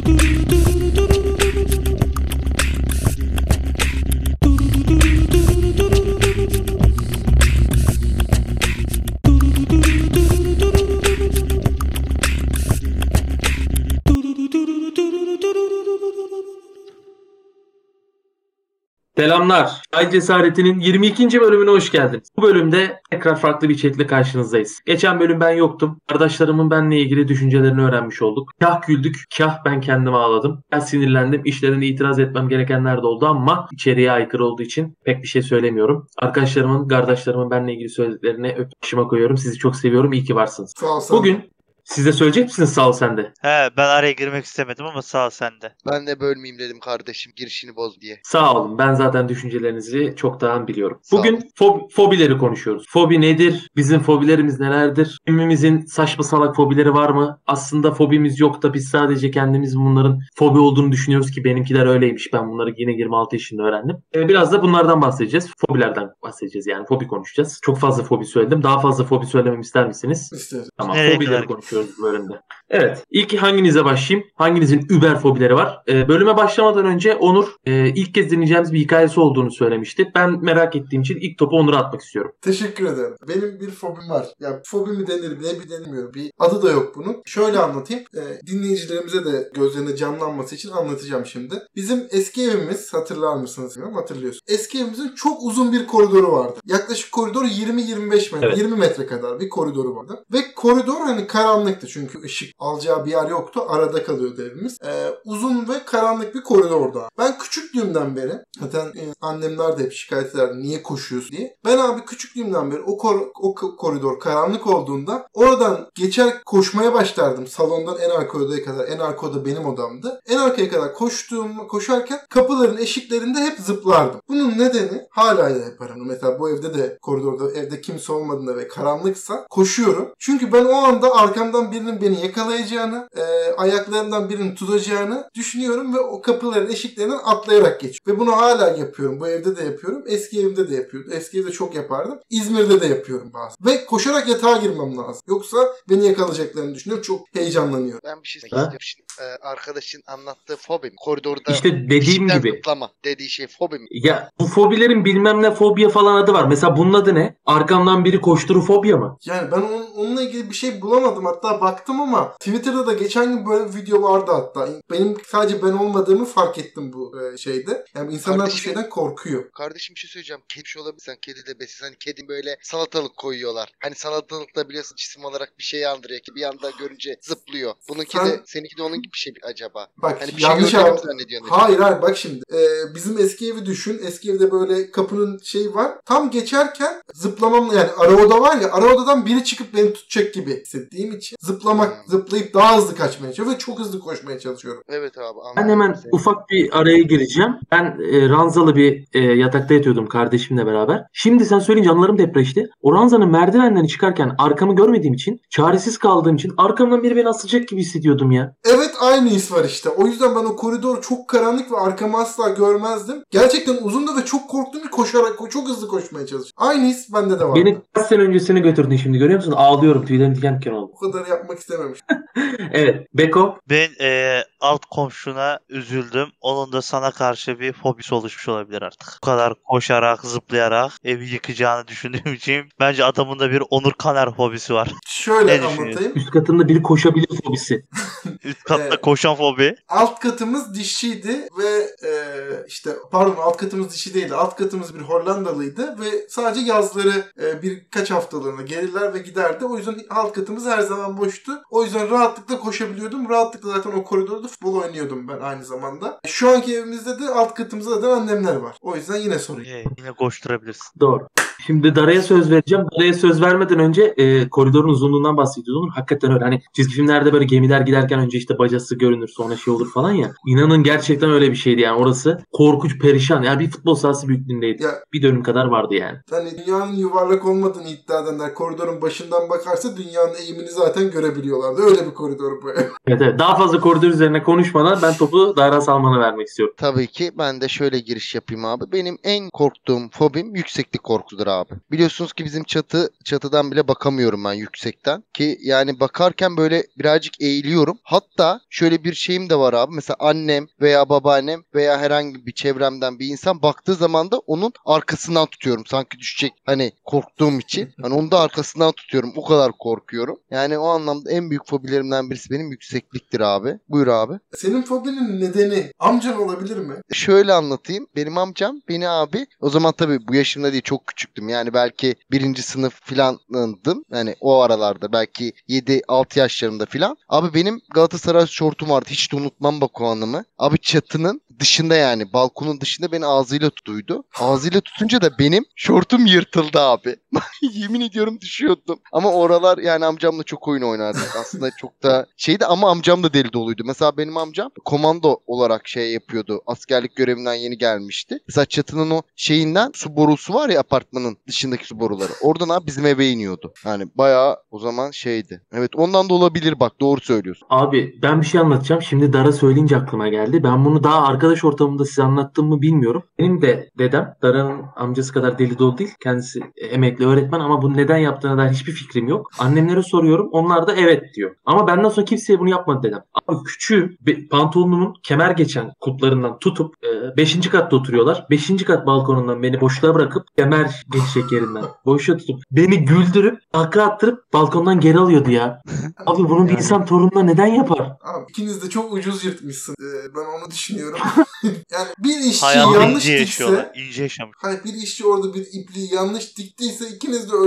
do do do do. Ay Cesareti'nin 22. bölümüne hoş geldiniz. Bu bölümde tekrar farklı bir içerikle karşınızdayız. Geçen bölüm ben yoktum. Arkadaşlarımın benle ilgili düşüncelerini öğrenmiş olduk. Kah güldük, kah ben kendimi ağladım. Ben sinirlendim. İşlerine itiraz etmem gerekenler de oldu ama içeriğe aykırı olduğu için pek bir şey söylemiyorum. Arkadaşlarımın, kardeşlerimin benle ilgili söylediklerini öp başıma koyuyorum. Sizi çok seviyorum. İyi ki varsınız. Sağ ol sen. Bugün size söyleyecek misiniz sağ ol sen de? He ben araya girmek istemedim ama sağ ol sen de. Ben de bölmeyeyim dedim kardeşim girişini boz diye. Sağ olun. Ben zaten düşüncelerinizi çoktan biliyorum. Sağ Bugün fob- fobileri konuşuyoruz. Fobi nedir? Bizim fobilerimiz nelerdir? Kimimizin saçma salak fobileri var mı? Aslında fobimiz yok da biz sadece kendimiz bunların fobi olduğunu düşünüyoruz ki benimkiler öyleymiş. Ben bunları yine 26 yaşında öğrendim. Ee, biraz da bunlardan bahsedeceğiz. Fobilerden bahsedeceğiz yani. Fobi konuşacağız. Çok fazla fobi söyledim. Daha fazla fobi söylememi ister misiniz? İsterim. Tamam. Nereye fobileri konuşuyoruz bölümde. Evet. İlk hanginize başlayayım? Hanginizin über fobileri var? Ee, bölüme başlamadan önce Onur e, ilk kez dinleyeceğimiz bir hikayesi olduğunu söylemişti. Ben merak ettiğim için ilk topu Onur'a atmak istiyorum. Teşekkür ederim. Benim bir fobim var. Ya fobi mi denir ne bir denilmiyor. Bir adı da yok bunun. Şöyle anlatayım. Ee, dinleyicilerimize de gözlerine canlanması için anlatacağım şimdi. Bizim eski evimiz hatırlar mısınız bilmiyorum hatırlıyorsun. Eski evimizin çok uzun bir koridoru vardı. Yaklaşık koridor 20-25 metre, Evet. 20 metre kadar bir koridoru vardı. Ve koridor hani karanlıktı çünkü ışık alacağı bir yer yoktu. Arada kalıyordu evimiz. Ee, uzun ve karanlık bir koridorda. Ben küçüklüğümden beri zaten e, annemler de hep şikayet ederdi niye koşuyorsun diye. Ben abi küçüklüğümden beri o, kor- o koridor karanlık olduğunda oradan geçer koşmaya başlardım. Salondan en arka odaya kadar. En arka oda benim odamdı. En arkaya kadar koştuğum koşarken kapıların eşiklerinde hep zıplardım. Bunun nedeni hala da yaparım. Mesela bu evde de koridorda evde kimse olmadığında ve karanlıksa koşuyorum. Çünkü ben o anda arkamdan birinin beni yakalayacağını, e, ayaklarından birinin tutacağını düşünüyorum ve o kapıların eşiklerinden atlayarak geçiyorum. Ve bunu hala yapıyorum. Bu evde de yapıyorum. Eski evimde de yapıyordum. Eski evde çok yapardım. İzmir'de de yapıyorum bazen. Ve koşarak yatağa girmem lazım. Yoksa beni yakalayacaklarını düşünüyorum. Çok heyecanlanıyorum. Ben bir şey söyleyeceğim şimdi. Ee, arkadaşın anlattığı fobi mi? Koridorda İşte dediğim gibi. zıplama dediği şey fobi mi? Ya bu fobilerin bilmem ne fobia falan adı var. Mesela bunun adı ne? Arkamdan biri koşturu fobia mı? Yani ben onun, onunla ilgili bir şey bulamadım. Hatta baktım ama Twitter'da da geçen gün böyle bir video vardı hatta. Benim sadece ben olmadığımı fark ettim bu e, şeyde. Yani insanlar bu Kardeşim- şeyden korkuyor. Kardeşim bir şey söyleyeceğim. Kedi şey olabilir. Sen kedi de besin. Hani kedi böyle salatalık koyuyorlar. Hani salatalıkta biliyorsun cisim olarak bir şey andırıyor ki bir anda görünce zıplıyor. Bununki Sen- de seninki de onun gibi bir şey acaba. Bak Hani bir şey yanlış mü abi. Hayır hayır bak şimdi. Ee, bizim eski evi düşün. Eski evde böyle kapının şeyi var. Tam geçerken zıplamam yani ara oda var ya ara odadan biri çıkıp beni tutacak gibi hissettiğim için zıplamak, Hmm. zıplayıp daha hızlı kaçmaya çalışıyorum ve çok hızlı koşmaya çalışıyorum. Evet abi anladım. Ben hemen seni. ufak bir araya gireceğim. Ben e, ranzalı bir e, yatakta yatıyordum kardeşimle beraber. Şimdi sen söyleyince anılarım depreşti. O ranzanın merdivenlerini çıkarken arkamı görmediğim için, çaresiz kaldığım için arkamdan biri beni asılacak gibi hissediyordum ya. Evet aynı his var işte. O yüzden ben o koridor çok karanlık ve arkamı asla görmezdim. Gerçekten uzundu ve çok korktum ki koşarak çok hızlı koşmaya çalıştım. Aynı his bende de vardı. Beni kaç sene öncesine götürdün şimdi görüyor musun? Ağlıyorum tüylerim diken diken oldu. Kadar yapmak istememiş. Evet. Beko. Ben eee, alt komşuna üzüldüm. Onun da sana karşı bir fobisi oluşmuş olabilir artık. Bu kadar koşarak, zıplayarak evi yıkacağını düşündüğüm için bence adamın da bir Onur Kaner fobisi var. Şöyle Ne düşünüyorsun? anlatayım. Üst katında biri koşabilir fobisi. Üst katta Evet. koşan fobi. Alt katımız dişiydi ve e, işte pardon alt katımız dişi değildi. Alt katımız bir Hollandalıydı ve sadece yazları e, birkaç haftalığına gelirler ve giderdi. O yüzden alt katımız her zaman boştu. O yüzden rahatlıkla koşabiliyordum. Rahatlıkla zaten o koridorda futbol oynuyordum ben aynı zamanda. Şu anki evimizde de alt katımızda zaten annemler var. O yüzden yine sorun. yok. Ee, yine koşturabilirsin. Doğru. Şimdi Dara'ya söz vereceğim. Dara'ya söz vermeden önce e, koridorun uzunluğundan bahsediyordum. Hakikaten öyle. Hani çizgi filmlerde böyle gemiler giderken önce işte bacası görünür sonra şey olur falan ya. İnanın gerçekten öyle bir şeydi yani orası. Korkunç, perişan. Yani bir futbol sahası büyüklüğündeydi. Ya Bir dönüm kadar vardı yani. hani dünyanın yuvarlak olmadığını iddia edenler koridorun başından bakarsa dünyanın eğimini zaten görebiliyorlardı. Öyle bir koridor bu ev. Evet, evet. Daha fazla koridor üzerine konuşmadan ben topu Dara Salman'a vermek istiyorum. Tabii ki ben de şöyle giriş yapayım abi. Benim en korktuğum fobim yükseklik korkusudur abi. Biliyorsunuz ki bizim çatı çatıdan bile bakamıyorum ben yüksekten. Ki yani bakarken böyle birazcık eğiliyorum. Hatta şöyle bir şeyim de var abi. Mesela annem veya babaannem veya herhangi bir çevremden bir insan baktığı zaman da onun arkasından tutuyorum. Sanki düşecek hani korktuğum için. Hani onu da arkasından tutuyorum. O kadar korkuyorum. Yani o anlamda en büyük fobilerimden birisi benim yüksekliktir abi. Buyur abi. Senin fobinin nedeni amcan olabilir mi? Şöyle anlatayım. Benim amcam beni abi o zaman tabii bu yaşımda değil çok küçüktüm. Yani belki birinci sınıf filandım. Yani o aralarda belki 7-6 yaşlarımda filan. Abi benim Galatasaray şortum vardı. Hiç de unutmam bak o anımı. Abi çatının dışında yani balkonun dışında beni ağzıyla tutuydu. Ağzıyla tutunca da benim şortum yırtıldı abi. Yemin ediyorum düşüyordum. Ama oralar yani amcamla çok oyun oynardık. Aslında çok da şeydi ama amcam da deli doluydu. Mesela benim amcam komando olarak şey yapıyordu. Askerlik görevinden yeni gelmişti. Mesela çatının o şeyinden su borusu var ya apartmanın dışındaki su boruları. Oradan abi bizim eve iniyordu. Yani bayağı o zaman şeydi. Evet ondan da olabilir bak doğru söylüyorsun. Abi ben bir şey anlatacağım. Şimdi Dara söyleyince aklıma geldi. Ben bunu daha arkadaş ortamında size anlattım mı bilmiyorum. Benim de dedem Dara'nın amcası kadar deli dolu değil. Kendisi emekli öğretmen ama bunu neden yaptığına dair hiçbir fikrim yok. Annemlere soruyorum. Onlar da evet diyor. Ama benden sonra kimseye bunu yapmadı dedem. Abi küçüğü be- pantolonumun kemer geçen kutlarından tutup 5. katta oturuyorlar. 5. kat balkonundan beni boşluğa bırakıp kemer geçecek yerinden boşluğa tutup beni güldürüp kahkaha attırıp balkondan geri alıyordu ya. Abi bunu bir Yani. insan torununa neden yapar? Abi ikiniz de çok ucuz yırtmışsın. Ee, ben onu düşünüyorum. yani bir işçi Hayatı yanlış ince dikse. İnce yaşamış. Hani bir işçi orada bir ipliği yanlış diktiyse ikiniz de.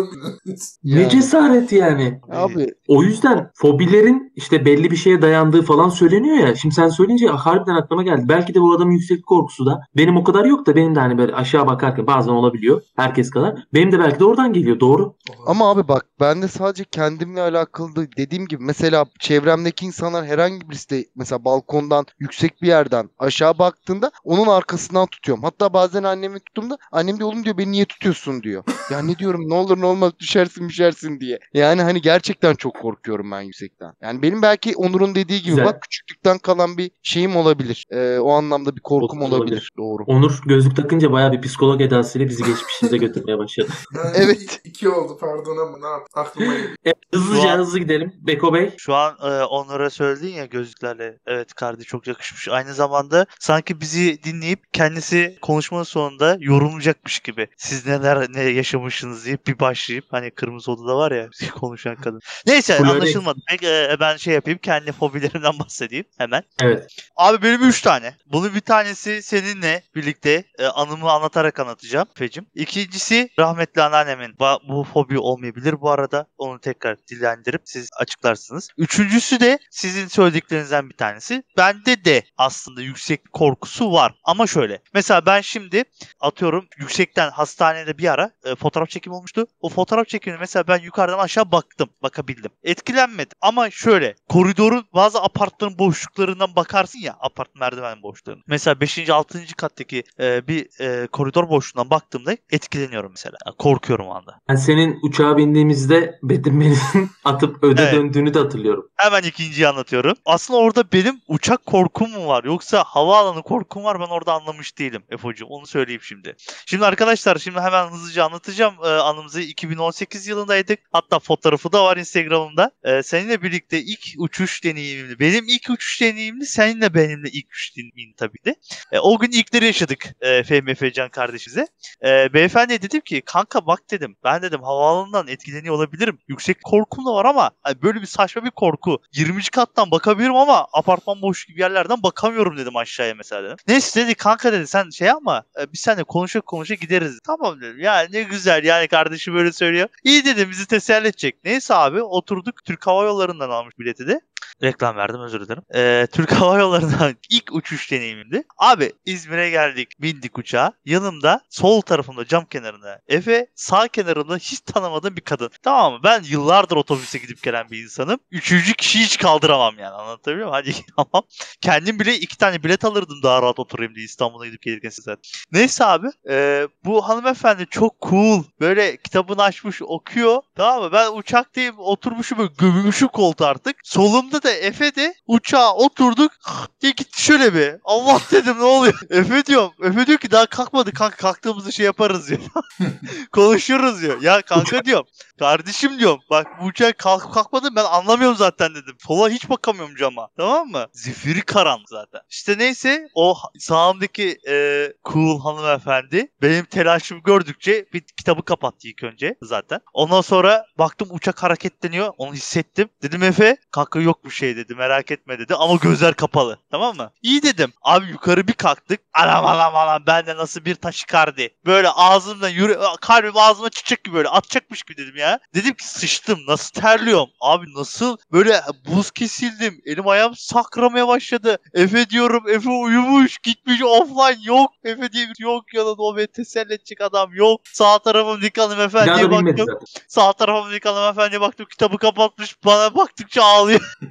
Ne Yani. cesaret yani. Abi O yüzden fobilerin işte belli bir şeye dayandığı falan söyleniyor ya. Şimdi sen söyleyince harbiden aklıma geldi. Belki de bu adamın yükseklik korkusu da benim o kadar yok da benim de hani böyle aşağı bakarken bazen olabiliyor. Herkes kadar. Benim de belki de oradan geliyor. Doğru. Ama abi bak ben de sadece kendimle alakalı dediğim gibi mesela çevremdeki insanlar herhangi birisi de mesela balkondan yüksek bir yerden aşağı baktığında onun arkasından tutuyorum. Hatta bazen annemi tuttuğumda annem de oğlum diyor beni niye tutuyorsun diyor. Ya ne diyorum ne olur ne olmaz düşersin düşersin diye. Yani hani gerçekten çok korkuyorum ben yüksekten. Yani benim belki Onur'un dediği gibi Güzel. bak küçüklükten kalan bir şeyim olabilir. Ee, o anlamda bir korkum olabilir. olabilir. Doğru. Onur gözlük takınca bayağı bir psikolog edasıyla bizi geçmişimize götürmeye başladı. Yani Evet. iki oldu pardon ama ne yap aklıma. Evet, hızlıca an- hızlı gidelim. Beko Bey. Şu an e, onlara söyledin ya gözlüklerle. Evet Kardi çok yakışmış. Aynı zamanda sanki bizi dinleyip kendisi konuşmanın sonunda yorumlayacakmış gibi. Siz neler ne yaşamışsınız diye bir başlayıp hani kırmızı odada var ya konuşan kadın. Neyse Florek. anlaşılmadı. Peki, e, ben şey yapayım kendi fobilerimden bahsedeyim hemen. Evet. Abi benim 3 tane. Bunun bir tanesi seninle birlikte e, anımı anlatarak anlatacağım Fecim. İkincisi rahmetli anneannemin. Bu fobi olmayabilir bu arada. Onu tekrar dillendirip siz açıklarsınız. Üçüncüsü de sizin söylediklerinizden bir tanesi. Bende de aslında yüksek korkusu var. Ama şöyle. Mesela ben şimdi atıyorum yüksekten hastanede bir ara e, fotoğraf çekimi olmuştu. O fotoğraf çekimini mesela ben yukarıdan aşağı baktım. Bakabildim. Etkilenmedim. Ama şöyle koridorun bazı apartmanın boşluklarından bakarsın ya apart merdiven boşluğunu. Mesela 5. 6. kattaki e, bir e, koridor boşluğundan baktığımda etkileniyorum mesela. Yani korkuyorum o anda. Ben senin uçağa bindiğimizde beni atıp öde Evet. döndüğünü de hatırlıyorum. Hemen ikinciyi anlatıyorum. Aslında orada benim uçak korkum mu var yoksa havaalanı korkum var ben orada anlamış değilim Efo'cum. Onu söyleyeyim şimdi. Şimdi arkadaşlar şimdi hemen hızlıca anlatacağım e, anımızı. 2018 yılındaydık. Hatta fotoğrafı da var Instagram'ımda. E, seninle birlikte ilk uçuş deneyimimdi. Benim ilk uçuş deneyimimdi. Seninle benimle ilk uçuş deneyimim tabii de. E, o gün ilkleri yaşadık e, Fehmi Efecan kardeşimize. E, beyefendiye dedim ki kanka bak dedim. Ben dedim havaalanından etkileniyor olabilirim. Yüksek korkum da var ama hani böyle bir saçma bir korku. 20. kattan bakabilirim ama apartman boş gibi yerlerden bakamıyorum dedim aşağıya mesela dedim. Neyse dedi kanka dedi sen şey ama e, biz seninle konuşa konuşa gideriz. Tamam dedim. Ya ne güzel yani kardeşim böyle söylüyor. İyi dedim bizi teselli edecek. Neyse abi oturduk Türk Hava Yolları'ndan almış bileti de. Reklam verdim özür dilerim. Ee, Türk Hava Yolları'ndan ilk uçuş deneyimimdi. Abi İzmir'e geldik bindik uçağa. Yanımda sol tarafımda cam kenarında Efe sağ kenarımda hiç tanımadığım bir kadın. Tamam mı? Ben yıllardır otobüse gidip gelen bir insanım. Üçüncü kişiyi hiç kaldıramam yani anlatabiliyor muyum? Hadi tamam. Kendim bile iki tane bilet alırdım daha rahat oturayım diye İstanbul'a gidip gelirken size. Neyse abi e, bu hanımefendi çok cool. Böyle kitabını açmış okuyor. Tamam mı? Ben uçaktayım oturmuşum böyle gömülmüşüm koltuğa artık. Solum Bunda da Efe de uçağa oturduk diye gitti şöyle bir. Allah dedim ne oluyor? Efe diyorum. Efe diyor ki daha kalkmadı kanka kalktığımızda şey yaparız diyor. Konuşuruz diyor. Ya kanka diyorum. Kardeşim diyorum. Bak bu uçak kalk kalkmadı ben anlamıyorum zaten dedim. Sola hiç bakamıyorum cama. Tamam mı? Zifiri karanlık zaten. İşte neyse o sağımdaki e, cool hanımefendi benim telaşımı gördükçe bir kitabı kapattı ilk önce zaten. Ondan sonra baktım uçak hareketleniyor. Onu hissettim. Dedim Efe kanka yok bir şey dedi merak etme dedi ama gözler kapalı. Tamam mı? İyi dedim. Abi yukarı bir kalktık. Anam anam anam bende nasıl bir taşikardi. Böyle ağzımdan yürü kalbim ağzıma çiçek gibi böyle atacakmış gibi dedim ya. Dedim ki sıçtım nasıl terliyorum. Abi nasıl böyle buz kesildim. Elim ayağım sakramaya başladı. Efe diyorum Efe uyumuş gitmiş offline yok. Efe diye yok yanında o beni teselli edecek adam yok. Sağ tarafım daha hanımefendiye baktım. Sağ tarafım Dik hanımefendiye baktım kitabı kapatmış bana baktıkça ağlıyor.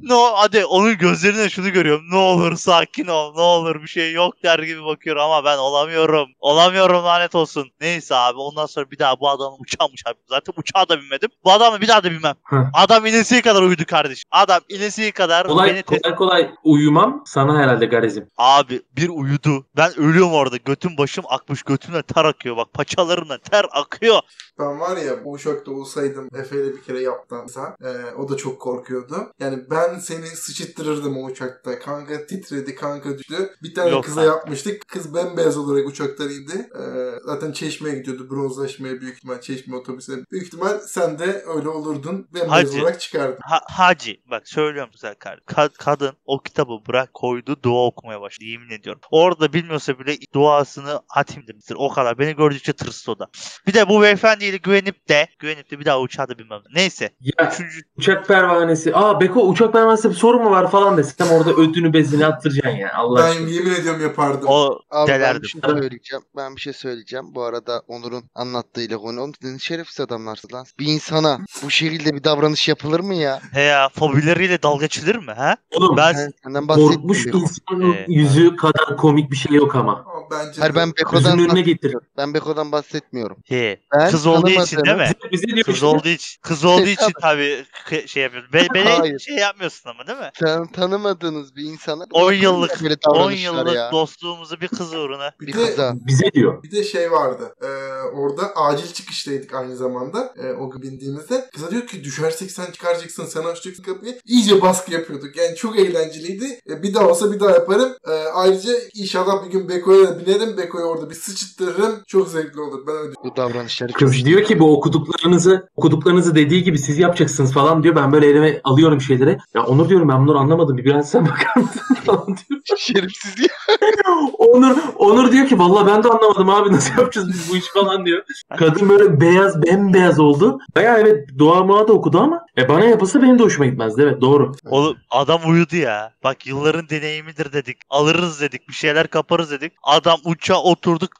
no hadi onun gözlerine şunu görüyorum. Ne olur sakin ol ne olur bir şey yok der gibi bakıyorum ama ben olamıyorum. Olamıyorum lanet olsun. Neyse abi ondan sonra bir daha bu adamın uçağmış abi. Zaten uçağa da binmedim. Bu adamı bir daha da binmem. Heh. Adam inesiye kadar uyudu kardeşim. Adam inesiye kadar Kolay, beni kolay kolay uyumam sana herhalde garezim. Abi bir uyudu. Ben ölüyorum orada. Götüm başım akmış. Götümden ter akıyor. Bak paçalarımdan ter akıyor. Ben var ya bu uçakta olsaydım Efe'yle bir kere yaptansa e, o da çok korkuyordu. Yani ben seni sıçıttırırdım o uçakta. Kanka titredi, kanka düştü. Bir tane Yok kıza yapmıştık. Kız bembeyaz olarak uçaktan indi. E, zaten çeşmeye gidiyordu. Bronzlaşmaya büyük ihtimal çeşme otobüsüne. Büyük ihtimal sen de öyle olurdun. Bembeyaz Hacı. olarak çıkardın. Ha, hacı bak söylüyorum güzel kardeşim. Ka- kadın o kitabı bırak koydu dua okumaya başladı yemin ediyorum. Orada bilmiyorsa bile duasını hatimdir. O kadar. Beni gördükçe tırstı o da. Bir de bu beyefendiyle güvenip de güvenip de bir daha uçağa da binmem. Neyse. Ya Üçüncü uçak pervanesi. Aa Beko uçak pervanesinde bir sorun mu var falan desem orada ödünü bezini attıracaksın ya. Allah Ben aşkına. yemin ediyorum yapardım. o Abi ben Delerdim. bir şey söyleyeceğim. Ben bir şey söyleyeceğim. Bu arada Onur'un anlattığıyla konu. Oğlum sizin şerefsiz adamlarsınız lan. Bir insana bu şekilde bir davranış yapılır mı ya? he ya fobileriyle dalga geçilir mi ha? Oğlum Ben Ben senden korkmuş bahsetmiyorum. insanın Ee, yüzü kadar komik bir şey yok ama. Bence Hayır ben Beko'dan, önüne getir. ben Beko'dan bahsetmiyorum. he. Ben Kız olduğu için değil mi? Bize diyor Kız işte. olduğu için. Kız olduğu için tabii şey yapıyorsun. Be beni şey yapmıyorsun ama değil mi? Sen tanımadığınız bir insana 10 yapılır mı yıllık böyle 10 davranışlar yıllık ya. dostluğumuzu bir kız uğruna. bir Bir de kıza. Bize diyor. Bir de şey vardı. Ee, orada acil çıkıştaydık aynı zamanda. Ee, o gün bindiğimizde. Kıza diyor ki düşersek sen çıkaracaksın sen açacaksın kapıyı. İyice baskı yapıyorduk. Yani çok eğlenceliydi. Ee, bir daha olsa bir daha yaparım. Ee, ayrıca inşallah bir gün Beko'ya da binerim. Beko'yu orada bir sıçıttırırım. Çok zevkli olur. Ben öyle Bu davranışları çok diyor ki bu okuduklarınızı okuduklarınızı dediği gibi siz yapacaksınız falan diyor. Ben böyle elime alıyorum şeyleri. Ya Onur diyorum ben bunları anlamadım. Bir biraz sen bakar mısın falan diyor. şerefsiz ya. Onur, Onur diyor ki vallahi ben de anlamadım abi nasıl yapacağız biz bu işi falan diyor. Kadın böyle beyaz bembeyaz oldu. Baya evet dua mua da okudu ama e bana yapılsa benim de hoşuma gitmezdi. Evet doğru. Oğlum adam uyudu ya. Bak yılların deneyimidir dedik. Alırız dedik. Bir şeyler kaparız dedik. Adam uçağa oturduk.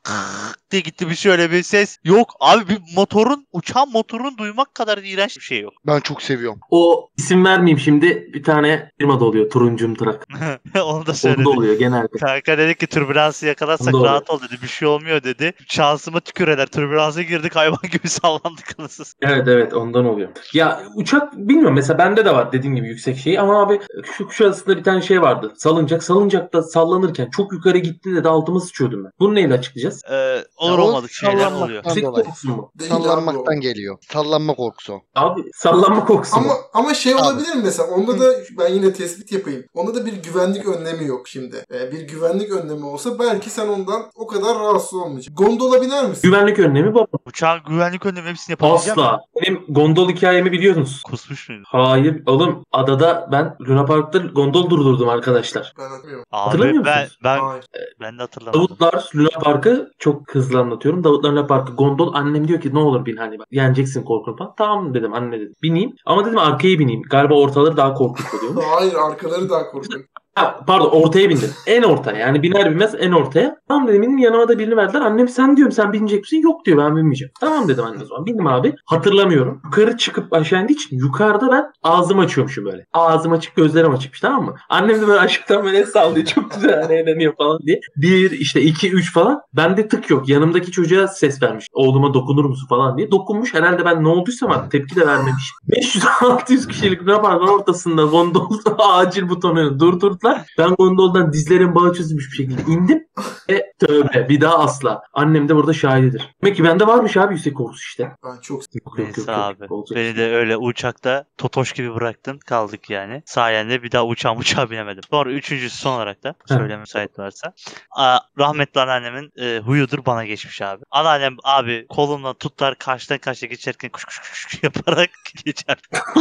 diye gitti bir şöyle bir ses. Yok abi bir motorun uçağın motorunu duymak kadar iğrenç bir şey yok. Ben çok seviyorum. O isim vermeyeyim şimdi bir tane firmada oluyor. Turuncum Trak. Onu da Onda söyledi. oluyor genelde. Kanka dedi ki türbülansı yakalarsak Doğru. rahat ol dedi. Bir şey olmuyor dedi. Şansıma tüküreler. Türbülansa girdik hayvan gibi sallandık anasız. Evet evet ondan oluyor. Ya uçak bilmiyorum mesela bende de var dediğim gibi yüksek şey ama abi şu kuşadasında bir tane şey vardı. Salıncak. Salıncakta sallanırken çok yukarı gittiğinde de altıma sıçıyordum ben. Bunu neyle açıklayacağız? Ee, olur Ya olmadık şeyler oluyor. Yüksek korkusu mu? değil abi o. Sallanmaktan geliyor. Sallanma korkusu. Abi sallanma korkusu mu? Ama ama şey Abi. olabilir mi mesela? Onda da ben yine tespit yapayım. Onda da bir güvenlik önlemi yok şimdi. Ee, bir güvenlik önlemi olsa belki sen ondan o kadar rahatsız olmayacaksın. Gondola biner misin? Güvenlik önlemi bu. Uçağın güvenlik önlemi hepsini yapabileceğim mi? Asla. Benim gondol hikayemi biliyorsunuz. Kusmuş muydu? Hayır oğlum adada ben Luna Park'ta gondol durdurdum arkadaşlar. Ben hatırlamıyorum. Hatırlamıyor Abi ben, musunuz? ben, Hayır. ben de hatırlamadım. Davutlar Luna Park'ı çok hızlı anlatıyorum. Davutlar Luna Park'ı gondol annem diyor ki ne olur bin hani bak yeneceksin korkunu falan. Tamam dedim anne dedim. Bineyim ama dedim arkaya bineyim. Galiba ortaları daha korkunç oluyor. Hayır arkaları daha korkunç. Ha, pardon ortaya bindim. En orta yani biner binmez en ortaya. Tamam dedim benim yanıma da birini verdiler. Annem sen diyorum sen binecek misin? Yok diyor ben binmeyeceğim. Tamam dedim anne o zaman. Bindim abi. Hatırlamıyorum. Yukarı çıkıp aşağı indiği için yukarıda ben ağzımı açıyormuşum böyle. Ağzım açık gözlerim açıkmış tamam mı? Annem de böyle aşktan böyle sallıyor. Çok güzel hani eğleniyor falan diye. Bir işte iki üç falan. Bende tık yok. Yanımdaki çocuğa ses vermiş. Oğluma dokunur musun falan diye. Dokunmuş. Herhalde ben ne olduysam artık tepki de vermemiş. 500-600 kişilik rabarban ortasında gondolda acil butonu durdurdular. Ben gondoldan dizlerim bağı çözülmüş bir şekilde indim. Ve tövbe bir daha asla. Annem de burada şahididir. Demek ki bende varmış abi yüksek korkusu işte. Ben çok Yok, yok, Neyse yok, yok. abi. Olacak Beni de öyle uçakta totoş gibi bıraktın. Kaldık yani. Sayende bir daha uçağım uçağa binemedim. Sonra üçüncüsü son olarak da Heh. söyleme müsait varsa. Aa, rahmetli anneannemin e, huyudur bana geçmiş abi. Anneannem abi kolumla tutlar karşıdan karşıya geçerken kuş kuş kuş yaparak geçer.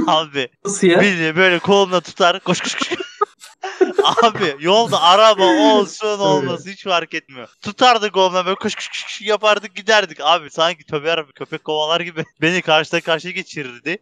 abi Nasıl ya? Bildiğin böyle kolumla tutar koş koş koş. Abi yolda araba olsun olmasın hiç fark etmiyor. Tutardık kolumla böyle koş koş koş yapardık giderdik. Abi sanki tövbe yarabbim köpek kovalar gibi beni karşıdan karşıya geçirirdi.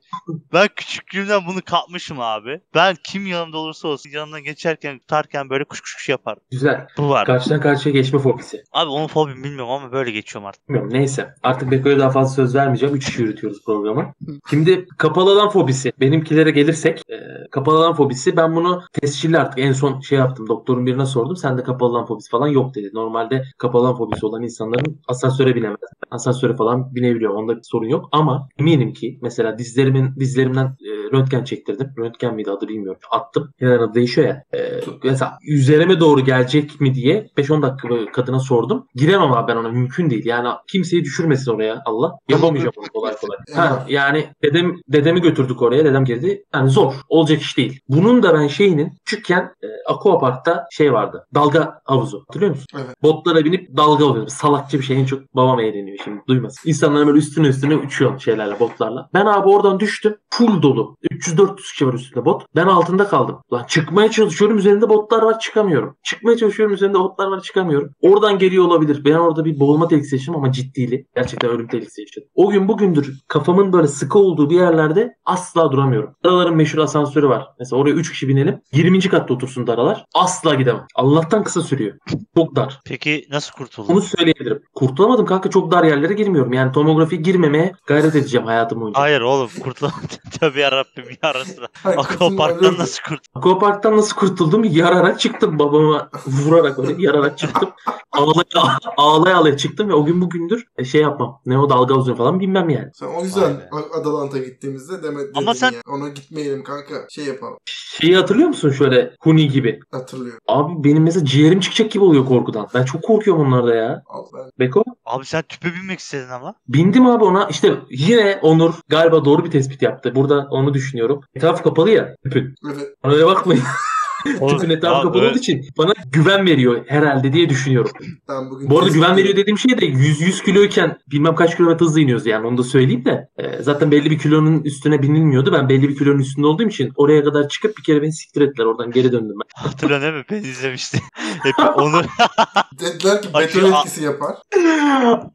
Ben küçüklüğümden bunu kapmışım abi. Ben kim yanımda olursa olsun yanından geçerken tutarken böyle kuş kuş kuş yapardım. Güzel. Bu var. Karşıdan karşıya geçme fobisi. Abi onun fobim bilmiyorum ama böyle geçiyorum artık. Bilmiyorum neyse. Artık Beko'ya daha fazla söz vermeyeceğim. 3 kişi yürütüyoruz programı. Şimdi kapalı alan fobisi. Benimkilere gelirsek e, kapalı alan fobisi ben bunu tescilli artık en son şey yaptım. Doktorun birine sordum. Sende kapalı alan fobisi falan yok dedi. Normalde kapalı alan fobisi olan insanların asansöre binemez. Asansöre falan binebiliyor. Onda bir sorun yok. Ama eminim ki mesela dizlerimin dizlerimden e, röntgen çektirdim. Röntgen miydi adı bilmiyorum. Attım. Adı değişiyor ya. E, mesela üzerime doğru gelecek mi diye 5-10 dakika kadına sordum. Giremem abi ben ona mümkün değil. Yani kimseyi düşürmesin oraya Allah. Yapamayacağım onu kolay kolay. Ha, yani dedem dedemi götürdük oraya. Dedem geldi. Yani zor. Olacak iş değil. Bunun da ben şeyinin küçükken e, Aquapark'ta şey vardı. Dalga havuzu. Hatırlıyor musun? Evet. Botlara binip dalga oluyordu. Salakça bir şey. En çok babam eğleniyor şimdi. Duymasın. İnsanlar böyle üstüne üstüne uçuyor şeylerle botlarla. Ben abi oradan düştüm. Full dolu. 300-400 kişi var üstünde bot. Ben altında kaldım. Lan çıkmaya çalışıyorum. Üzerinde botlar var çıkamıyorum. Çıkmaya çalışıyorum. Üzerinde botlar var çıkamıyorum. Oradan geliyor olabilir. Ben orada bir boğulma tehlikesi yaşadım ama ciddili. Gerçekten ölüm tehlikesi yaşadım. O gün bugündür kafamın böyle sıkı olduğu bir yerlerde asla duramıyorum. Daraların meşhur asansörü var. Mesela oraya 3 kişi binelim. 20. katta otursun daralar. Asla gidemem. Allah'tan kısa sürüyor. Çok dar. Peki nasıl kurtuldun? Onu söyleyebilirim. Kurtulamadım kanka çok dar yerlere girmiyorum. Yani tomografi girmemeye gayret edeceğim hayatım boyunca. Hayır oğlum kurtulamadın. Tövbe yarabbim yarasına. Ölürdü. nasıl kurtuldun? Aquapark'tan nasıl kurtuldum? Yararak çıktım babama vurarak öyle yararak çıktım. Ağlaya ağlaya ağlaya çıktım ve o gün bugündür e, şey yapmam. Ne o dalga uzun falan bilmem yani. Sen o yüzden Adalant'a gittiğimizde demet Ama sen- ya. Ona gitmeyelim kanka. Şey yapalım. Şeyi hatırlıyor musun şöyle Huni gibi? Hatırlıyorum. Abi benim mesela ciğerim çıkacak gibi oluyor korkudan. Ben çok korkuyorum onlarda ya. Al ben. Beko? Abi sen tüpe binmek istedin ama. Bindim abi ona. İşte yine Onur galiba doğru bir tespit yaptı. Burada onu düşünüyorum. Etraf kapalı ya. Tüpün. Evet. Bana öyle bakmayın. Etrafı abi kapalı olduğu için bana güven veriyor herhalde diye düşünüyorum. Ben bugün Bu arada güven veriyor ediyorum. dediğim şey de 100 100 kiloyken bilmem kaç kilometre hızla iniyoruz yani onu da söyleyeyim de. Ee, zaten belli bir kilonun üstüne binilmiyordu. Ben belli bir kilonun üstünde olduğum için oraya kadar çıkıp bir kere beni siktir ettiler. Oradan geri döndüm ben. Hatırlıyorsun değil mi? Ben izlemiştim. Hep onu Dediler ki beton etkisi yapar.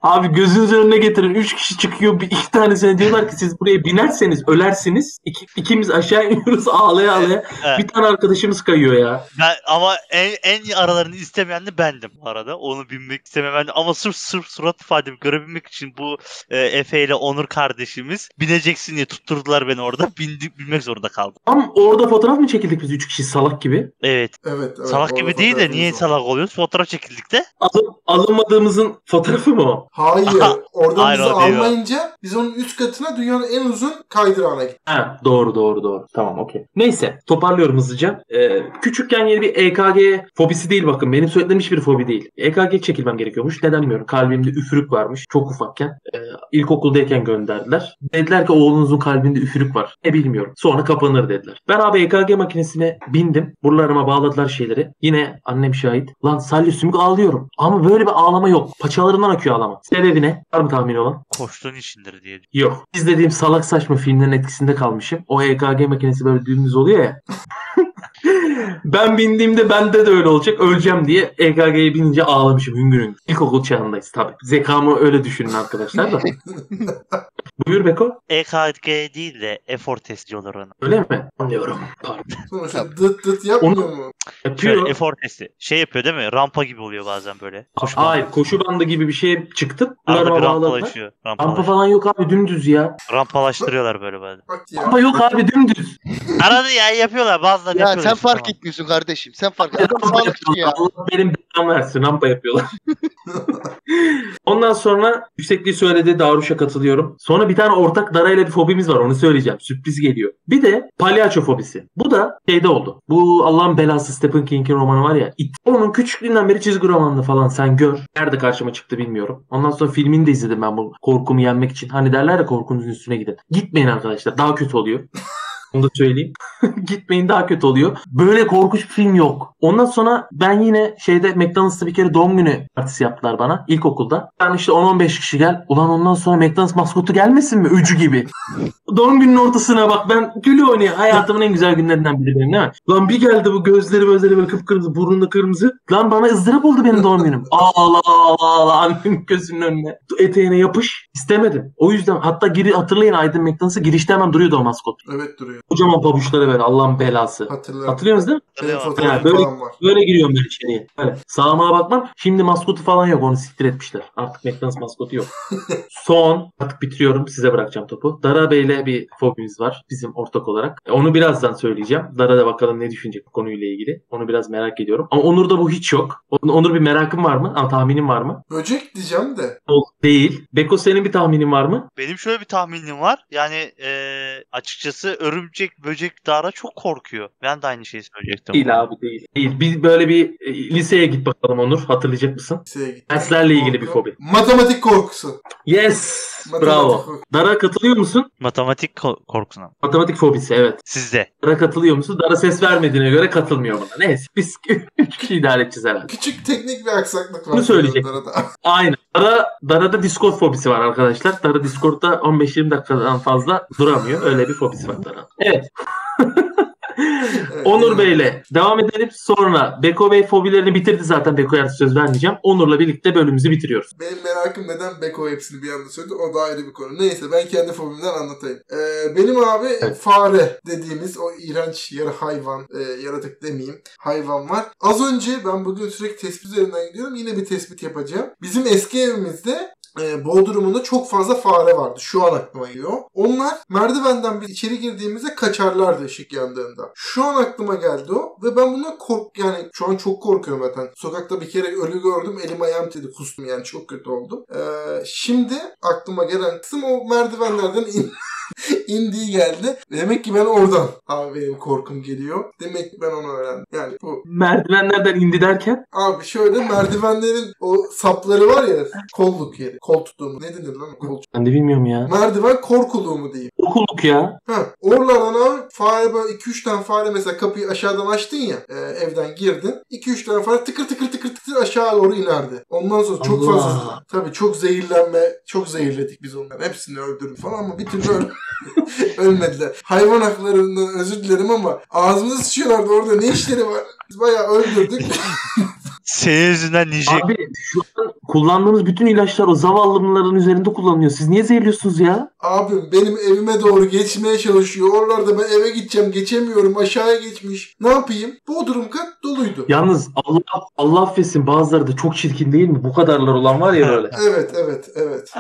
Abi gözünüzün önüne getirin. 3 kişi çıkıyor. Bir, iki tanesine diyorlar ki siz buraya binerseniz ölersiniz. İki, ikimiz aşağı iniyoruz ağlaya ağlaya. Evet. Bir tane arkadaşımız kayıyor ya. ben, ama en, en aralarını istemeyen de bendim bu arada. Onu binmek istemeyendim. Ama sırf sırf surat ifademi görebilmek için bu e, Efe ile Onur kardeşimiz bineceksin diye tutturdular beni orada. Bindik, binmek zorunda kaldım. Tam orada fotoğraf mı çekildik biz 3 kişi salak gibi? Evet. Evet. evet salak gibi değil de niye var. salak oluyoruz? Fotoğraf çekildik de. Alın, alınmadığımızın fotoğrafı mı o? Hayır. Oradan Hayır, bizi almayınca biz onun üst katına dünyanın en uzun kaydırağına gittik. Ha, doğru doğru doğru. Tamam okey. Neyse toparlıyorum hızlıca. Ee, küçükken yeni bir EKG fobisi değil bakın. Benim söylediğim hiçbir fobi değil. EKG çekilmem gerekiyormuş. Neden bilmiyorum. Kalbimde üfürük varmış. Çok ufakken. Ee, ilkokuldayken gönderdiler. Dediler ki oğlunuzun kalbinde üfürük var. E bilmiyorum. Sonra kapanır dediler. Ben abi EKG makinesine bindim. Buralarıma bağladılar şeyleri. Yine annem şahit. Lan salya sümük ağlıyorum. Ama böyle bir ağlama yok. Paçalarından akıyor ağlama. Sebebi ne? Var mı tahmin olan? Koştuğun içindir diye. Yok. İzlediğim salak saçma filmlerin etkisinde kalmışım. O EKG makinesi böyle dümdüz oluyor ya. ben bindiğimde bende de öyle olacak. Öleceğim diye EKG'ye binince ağlamışım hüngür hüngür. İlkokul çağındayız tabii. Zekamı öyle düşünün arkadaşlar da. Buyur Beko. EKG değil de efor testi diyorlar ona. Öyle mi? Anlıyorum. Pardon. Sonuçta dıt dıt yapmıyor Onu- mu? Yapıyor. Şöyle efor testi. Şey yapıyor değil mi? Rampa gibi oluyor bazen böyle. Koşu Hayır koşu bandı gibi bir şeye çıktım. Arada bir rampalaşıyor. Rampa falan yok abi dümdüz ya. Rampalaştırıyorlar böyle bazen. Rampa yok abi dümdüz. Arada ya yapıyorlar bazıları Ya yapıyorlar. sen fark tamam. etmiyorsun kardeşim. Sen fark Adam Rampa sağlıkçı ya. Allah benim belamı versin. Rampa yapıyorlar. Ondan sonra yüksekliği söyledi. Daruş'a katılıyorum. Sonra bir tane ortak darayla bir fobimiz var. Onu söyleyeceğim. Sürpriz geliyor. Bir de palyaço fobisi. Bu da şeyde oldu. Bu Allah'ın belası Stephen King'in romanı var ya. It. Onun küçüklüğünden beri çizgi romanını falan sen gör. Nerede karşıma çıktı bilmiyorum. Ondan sonra filmini de izledim ben bu korkumu yenmek için. Hani derler ya korkunuzun üstüne gidin. Gitmeyin arkadaşlar. Daha kötü oluyor. Onu da söyleyeyim. Gitmeyin daha kötü oluyor. Böyle korkunç bir film yok. Ondan sonra ben yine şeyde McDonald's'ta bir kere doğum günü partisi yaptılar bana ilkokulda. Ben işte 10-15 kişi gel. Ulan ondan sonra McDonald's maskotu gelmesin mi? Öcü gibi. doğum gününün ortasına bak ben gülü oynuyor. Hayatımın en güzel günlerinden biri benim değil mi? Lan bir geldi bu gözleri gözleri böyle kıpkırmızı burnunda kırmızı. Lan bana ızdırap oldu benim doğum günüm. Ağla ağla ağla annemin gözünün önüne. Eteğine yapış. İstemedim. O yüzden hatta giri hatırlayın Aydın McDonald's'a girişte hemen duruyordu o maskot. Evet duruyor. Kocaman pabuçları böyle Allah'ın belası. Hatırlıyorum. Hatırlıyorsunuz değil mi? Hatırlıyorum. fotoğrafım Ha, böyle- falan var. Böyle giriyorum ben içeriye. Böyle. Sağıma bakmam. Şimdi maskotu falan yok. Onu siktir etmişler. Artık McDonald's maskotu yok. Son. Artık bitiriyorum. Size bırakacağım topu. Dara Bey'le bir fobimiz var. Bizim ortak olarak. E, Onu birazdan söyleyeceğim. Dara da bakalım ne düşünecek bu konuyla ilgili. Onu biraz merak ediyorum. Ama Onur'da bu hiç yok. On- Onur bir merakın var mı? Ama tahminin var mı? Böcek diyeceğim de. O değil. Beko senin bir tahminin var mı? Benim şöyle bir tahminim var. Yani eee, açıkçası örümcek, böcek, dara çok korkuyor. Ben de aynı şeyi söyleyecektim. Değil abi değil. Değil. Bir böyle bir e, liseye git bakalım Onur. Hatırlayacak mısın? Liseye gittim. Derslerle ilgili bir fobi. Matematik korkusu. Yes. Matematik Bravo. korkusu. Dara katılıyor musun? Matematik ko- korkusuna. Matematik fobisi evet. Sizde. Dara katılıyor musun? Dara ses vermediğine göre katılmıyor buna. Neyse biz üç kişi idare edeceğiz herhalde. Küçük teknik bir aksaklık var. Bunu söyleyecek. Arada. Aynen. Dara, Dara'da Discord fobisi var arkadaşlar. Dara Discord'da 15-20 dakikadan fazla duramıyor. Öyle bir fobisi var Dara. Evet. Evet, Onur evet. Bey'le devam edelim. Sonra Beko Bey fobilerini bitirdi zaten. Beko'ya söz vermeyeceğim. Onur'la birlikte bölümümüzü bitiriyoruz. Benim merakım neden Beko hepsini bir anda söyledi o da ayrı bir konu. Neyse ben kendi fobimden anlatayım. Ee, benim abi fare dediğimiz o iğrenç yarı hayvan, e, yaratık demeyeyim hayvan var. Az önce ben bugün sürekli tespit üzerinden gidiyorum. Yine bir tespit yapacağım. Bizim eski evimizde e, Bodrum'unda çok fazla fare vardı. Şu an aklıma geliyor. Onlar merdivenden biz içeri girdiğimizde kaçarlardı ışık yandığında. Şu an aklıma geldi o ve ben bundan kork yani şu an çok korkuyorum zaten. Sokakta bir kere ölü gördüm elim ayağım titredi kustum yani çok kötü oldum. Ee, şimdi aklıma gelen kısım o merdivenlerden in indiği geldi. Demek ki ben oradan abi benim korkum geliyor. Demek ki ben onu öğrendim. Yani bu Merdivenlerden indi derken Abi şöyle merdivenlerin o sapları var ya kolluk yeri. Kol tuttuğumuz. Ne denir lan? Kol. ben de bilmiyorum ya. Merdiven korkuluğu mu diyeyim. Okuluk ya. Ha, oralardan abi fare böyle 2-3 tane fare mesela kapıyı aşağıdan açtın ya e, evden girdin. 2-3 tane fare tıkır tıkır tıkır tıkır aşağı doğru inerdi. Ondan sonra çok Allah. fazla tabii çok zehirlenme çok zehirledik biz onları. Hepsini öldürdük falan ama bir türlü öl- ölmediler. Hayvan haklarından özür dilerim ama ağzımıza sıçıyorlardı orada ne işleri var. Biz bayağı öldürdük. Senin yüzünden nice Abi şu an kullandığınız bütün ilaçlar o zavallımların üzerinde kullanılıyor. Siz niye zehirliyorsunuz ya? Abim benim evime doğru geçmeye çalışıyor. Oralarda ben eve gideceğim geçemiyorum. Aşağıya geçmiş. Ne yapayım? Bodrum kat doluydu. Yalnız Allah Allah affetsin bazıları da çok çirkin değil mi? Bu kadarlar olan var ya böyle. Evet evet evet.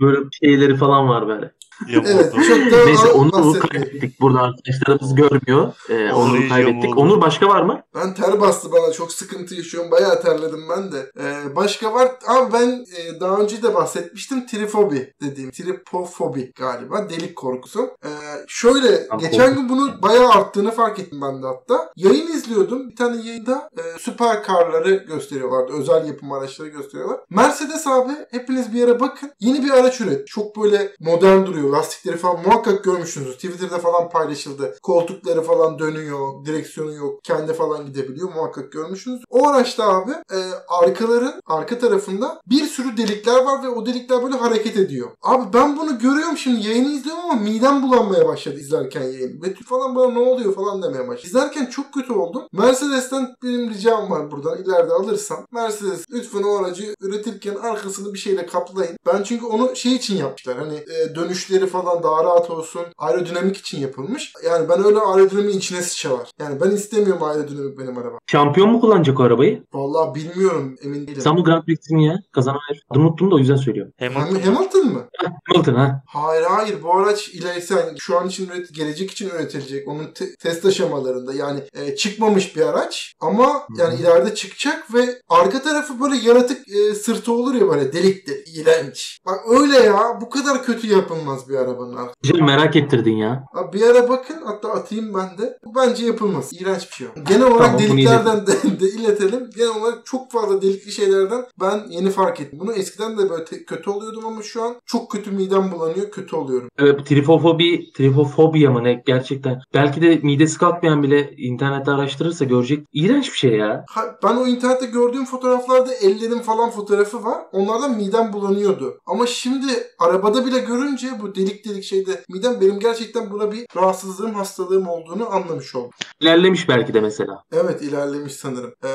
böyle şeyleri falan var böyle. Evet çok da Neyse Onur'u kaybettik. Burada arkadaşlarımız görmüyor. Ee, Onur Onur'u kaybettik. Onur başka var mı? Ben ter bastı bana. Çok sıkıntı yaşıyorum. Bayağı terledim ben de. Ee, başka var. Ama ben e, daha önce de bahsetmiştim. Trifobi dediğim. Tripofobi galiba. Delik korkusu. Ee, şöyle Tam geçen gün bunu bayağı arttığını fark ettim ben de hatta. Yayın izliyordum. Bir tane yayında e, süper karları gösteriyorlardı. Özel yapım araçları gösteriyorlar. Mercedes abi hepiniz bir yere bakın. Yeni bir araç üret. Çok böyle modern duruyor. Lastikleri falan muhakkak görmüşsünüzdür. Twitter'da falan paylaşıldı. Koltukları falan dönüyor. Direksiyonu yok. Kendi falan gidebiliyor. Muhakkak görmüşsünüz. O araçta abi e, arkaların arka tarafında bir sürü delikler var ve o delikler böyle hareket ediyor. Abi ben bunu görüyorum şimdi yayını izliyorum ama midem bulanmaya başladı izlerken yayını. Betül falan bana ne oluyor falan demeye başladı. İzlerken çok kötü oldum. Mercedes'ten benim ricam var buradan ileride alırsam. Mercedes lütfen o aracı üretirken arkasını bir şeyle kaplayın. Ben çünkü onu şey için yapmışlar. Hani e, dönüşleri falan daha rahat olsun. Aerodinamik için yapılmış. Yani ben öyle aerodinamiğin içine sıçrar. Yani ben istemiyorum aerodinamik benim araba. Şampiyon mu kullanacak o arabayı? Vallahi bilmiyorum emin değilim. İstanbul Grand Prix'sini ya. Kazanan herif. Adını unuttum da o yüzden söylüyorum. Hamilton. Ham- Hamilton mı? Hamilton ha. Hayır hayır bu araç ilerisi yani şu an için üret gelecek için üretilecek. Onun te- test aşamalarında yani e, çıkmamış bir araç ama yani ileride çıkacak ve arka tarafı böyle yaratık e, sırtı olur ya böyle delik delik iğrenç. Bak öyle ya bu kadar kötü yapılmaz bir arabanın arkası. Güzel merak ettirdin ya. Abi bir ara bakın hatta atayım ben de. Bu bence yapılmaz. İğrenç bir şey. o. Genel olarak Tamam, deliklerden de, de iletelim. Genel olarak çok fazla delikli şeylerden ben yeni fark ettim. Bunu eskiden de böyle te- kötü oluyordum ama şu an çok kötü midem bulanıyor. Kötü oluyorum. Evet, trifofobi, trifofobia mı ne gerçekten. Belki de midesi kalkmayan bile internette araştırırsa görecek. İğrenç bir şey ya. Ha, ben o internette gördüğüm fotoğraflarda ellerim falan fotoğrafı var. Onlardan midem bulanıyordu. Ama şimdi arabada bile görünce bu delik delik şeyde midem benim gerçekten buna bir rahatsızlığım, hastalığım olduğunu anlamış oldum. İlerlemiş belki de mesela. Evet ilerlemiş sanırım. Ee,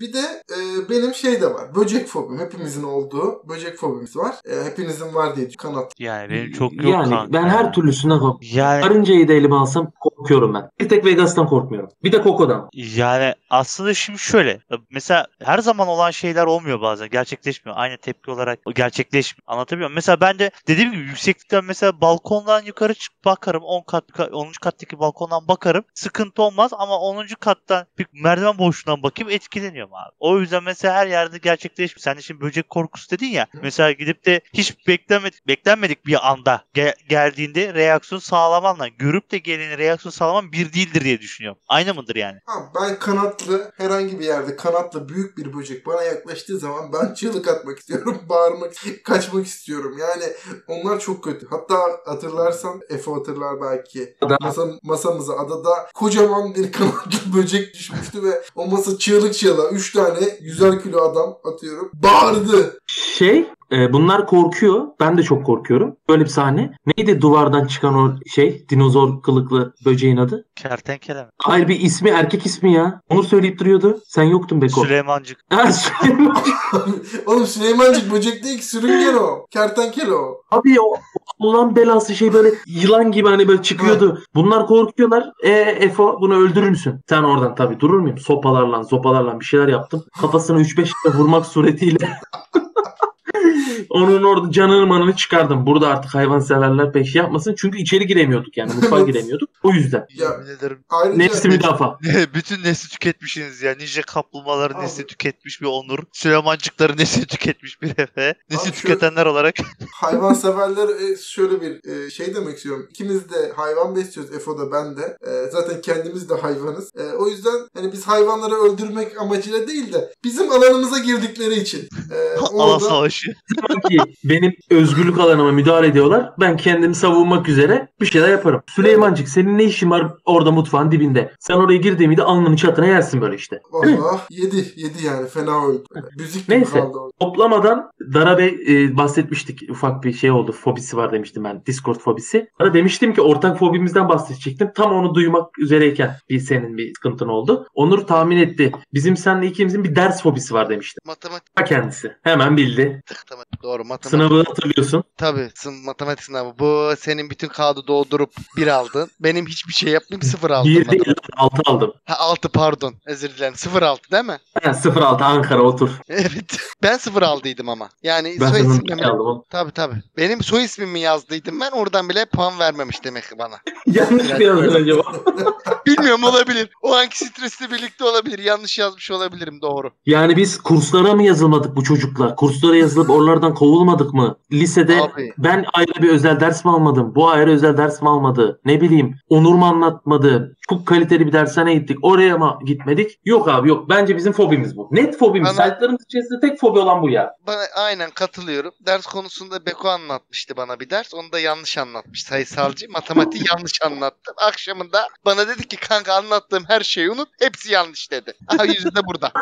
bir de e, benim şey de var. Böcek fobim. Hepimizin olduğu böcek fobimiz var. E, hepinizin var diye kanat. Yani benim çok yok Yani kanka. ben her türlüsüne korkuyorum. Yani Karıncayı da elime alsam korkuyorum ben. Bir tek Vegas'tan korkmuyorum. Bir de Coco'dan. Yani aslında şimdi şöyle. Mesela her zaman olan şeyler olmuyor bazen. Gerçekleşmiyor. Aynı tepki olarak gerçekleşmiyor. Anlatabiliyor muyum? Mesela ben de dediğim gibi yükseklikten mesela balkondan yukarı çık bakarım. 10 kat 10. kattaki balkondan bakarım. Sıkıntı olmaz ama 10. kattan bir merdiven boşluğundan bakayım etkileniyorum abi. O yüzden mesela her yerde gerçekleşmiyor. Sen de şimdi böcek korkusu dedin ya. Mesela gidip de hiç beklemedik, beklenmedik bir anda ge- geldiğinde reaksiyon sağlamanla görüp de geleni reaksiyon sağlaman bir değildir diye düşünüyorum. Aynı mıdır yani? Ha, ben kanatlı herhangi bir yerde kanatlı büyük bir böcek bana yaklaştığı zaman ben çığlık atmak istiyorum. Bağırmak, kaçmak istiyorum. Yani onlar çok kötü. Hatta hatırlarsan Efe hatırlar belki. Ada. Masa, masamıza adada kocaman bir kanatlı böcek düşmüştü ve o masa çığlık çığlığa 3 tane 100'er kilo adam atıyorum. Bağırdı. Şey e, bunlar korkuyor. Ben de çok korkuyorum. Böyle bir sahne. Neydi duvardan çıkan o şey? Dinozor kılıklı böceğin adı. Kertenkele mi? Hayır bir ismi erkek ismi ya. Onu söyleyip duruyordu. Sen yoktun Beko. Süleymancık. Ha, Süleyman. Oğlum Süleymancık böcek değil ki sürüngen o. Kertenkele o. Abi o olan belası şey böyle yılan gibi hani böyle çıkıyordu. Bunlar korkuyorlar. E Efo bunu öldürür müsün? Sen oradan tabii durur muyum? Sopalarla, sopalarla bir şeyler yaptım. Kafasına 3-5 kere vurmak suretiyle. Onun orada canını manını çıkardım. Burada artık hayvanseverler pek şey yapmasın. Çünkü içeri giremiyorduk yani. Mutfağa giremiyorduk. O yüzden. Ya ayrıca Nefsi müdafaa. Bütün nesli tüketmişsiniz ya. Nice kaplumbağaların Abi. nesli tüketmiş bir Onur. Süleymancıkların nesli tüketmiş bir Efe. Nesli Abi tüketenler olarak. hayvan severler e, şöyle bir e, şey demek istiyorum. İkimiz de hayvan besliyoruz. Efo da ben de. E, zaten kendimiz de hayvanız. O yüzden hani biz hayvanları öldürmek amacıyla değil de bizim alanımıza girdikleri için. E, Alan orada savaşı. Sanki benim özgürlük alanıma müdahale ediyorlar. Ben kendimi savunmak üzere bir şeyler yaparım. Süleymancık senin ne işin var orada mutfağın dibinde? Sen oraya girdiğinde alnının çatına yersin böyle işte. Valla yedi. Yedi yani. Fena öldü. Müzik gibi Neyse. kaldı orada. Toplamadan Dara Bey e, bahsetmiştik. Ufak bir şey oldu. Fobisi var demiştim ben. Discord fobisi. Dara demiştim ki ortak fobimizden bahsedecektim. Tam onu duymak üzereyken bir senin bir sıkıntın oldu. Onur tahmin etti. Bizim seninle ikimizin bir ders fobisi var demiştim. Matematik Ta kendisi. Hemen bildi. Doğru matematik. Sınavı hatırlıyorsun. Tabii matematik sınavı. Bu senin bütün kağıdı doldurup bir aldın. Benim hiçbir şey yapmayayım sıfır aldım. Bir değil. 6 aldım. Ha 6 pardon. Özür dilerim. 0 6 değil mi? Ha, 06 Ankara otur. Evet. Ben 0 aldıydım ama. Yani Ben soy ismimi... aldım. oğlum. Tabii tabii. Benim soy ismimi yazdıydım ben. Oradan bile puan vermemiş demek ki bana. Yanlış mı yazdın acaba? Bilmiyorum olabilir. O anki stresle birlikte olabilir. Yanlış yazmış olabilirim doğru. Yani biz kurslara mı yazılmak olmadık bu çocukla? Kurslara yazılıp oralardan kovulmadık mı? Lisede Abi. ben ayrı bir özel ders mi almadım? Bu ayrı özel ders mi almadı? Ne bileyim Onur mu anlatmadı? Çok kaliteli bir dershane gittik. Oraya mı gitmedik? Yok abi yok. Bence bizim fobimiz bu. Net fobimiz. Bana- Saytlarımız içerisinde tek fobi olan bu ya. Bana aynen katılıyorum. Ders konusunda Beko anlatmıştı bana bir ders. Onu da yanlış anlatmış sayısalcı. Matematiği yanlış anlattım. Akşamında bana dedi ki kanka anlattığım her şeyi unut. Hepsi yanlış dedi. Aha yüzü de burada.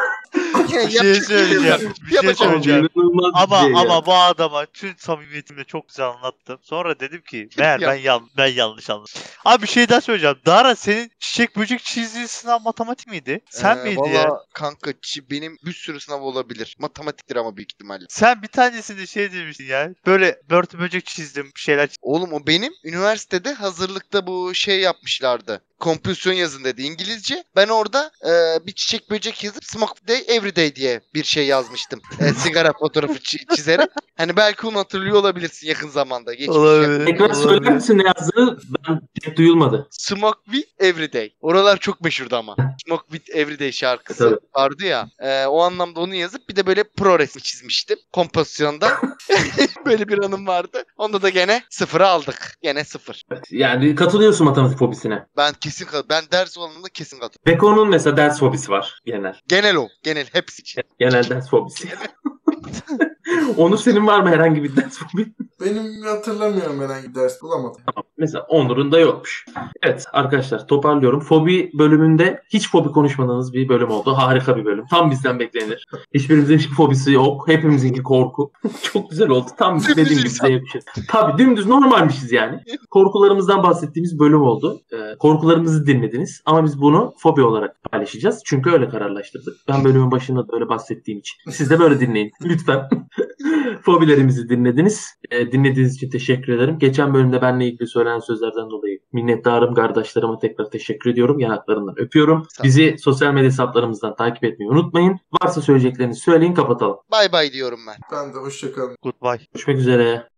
Bir şey söyleyeceğim. Bir şey Yapacağım. söyleyeceğim. Ama şey ama bu adama tüm samimiyetimle çok güzel anlattım. Sonra dedim ki meğer ben yan, ben yanlış anladım. Abi bir şey daha söyleyeceğim. Dara senin çiçek böcek çizdiğin sınav matematik miydi? Sen Ee, miydi valla ya? kanka çi- benim bir sürü sınav olabilir. Matematiktir ama büyük ihtimalle. Sen bir tanesinde şey demiştin ya. Böyle börtü böcek çizdim bir şeyler. Oğlum o benim üniversitede hazırlıkta bu şey yapmışlardı. Kompozisyon yazın dedi İngilizce. Ben orada e, bir çiçek böcek yazıp smoke day everyday diye bir şey yazmıştım. E, sigara fotoğrafı çi- çizerek. Hani belki onu hatırlıyor olabilirsin yakın zamanda. Geçmiş yakın- Tekrar söyler olabilir. misin ne yazdığını? Ben pek duyulmadı. Smoke with everyday. Oralar çok meşhurdu ama. Smoke with everyday şarkısı Tabii. vardı ya. E, o anlamda onu yazıp bir de böyle pro resmi çizmiştim. Kompozisyonda. böyle bir anım vardı. Onda da gene sıfırı aldık. Gene sıfır. Yani katılıyorsun matematik fobisine. Ben kesin kat- ben ders olanında kesin katılıyorum. Beko'nun mesela ders fobisi var genel. Genel o. Genel hepsi için. Genel ders fobisi. Onur senin var mı herhangi bir ders fobi? Benim hatırlamıyorum herhangi bir ders bulamadım. Mesela Onur'un da yokmuş. Evet arkadaşlar toparlıyorum. Fobi bölümünde hiç fobi konuşmadığınız bir bölüm oldu. Harika bir bölüm. Tam bizden beklenir. Hiçbirimizin hiçbir fobisi yok. Hepimizinki korku. Çok güzel oldu. Tam dediğim gibi bize yakışır. Tabii dümdüz normalmişiz yani. Korkularımızdan bahsettiğimiz bölüm oldu. Ee, korkularımızı dinlediniz. Ama biz bunu fobi olarak paylaşacağız. Çünkü öyle kararlaştırdık. Ben bölümün başında da öyle bahsettiğim için. Siz de böyle dinleyin. Lütfen. Fobilerimizi dinlediniz. Ee, dinlediğiniz için teşekkür ederim. Geçen bölümde benimle ilgili söylenen sözlerden dolayı minnettarım. Kardeşlerime tekrar teşekkür ediyorum. Yanaklarından öpüyorum. Ol. Bizi sosyal medya hesaplarımızdan takip etmeyi unutmayın. Varsa söyleyeceklerinizi söyleyin kapatalım. Bay bay diyorum ben. Ben de hoşçakalın. Goodbye. Görüşmek üzere.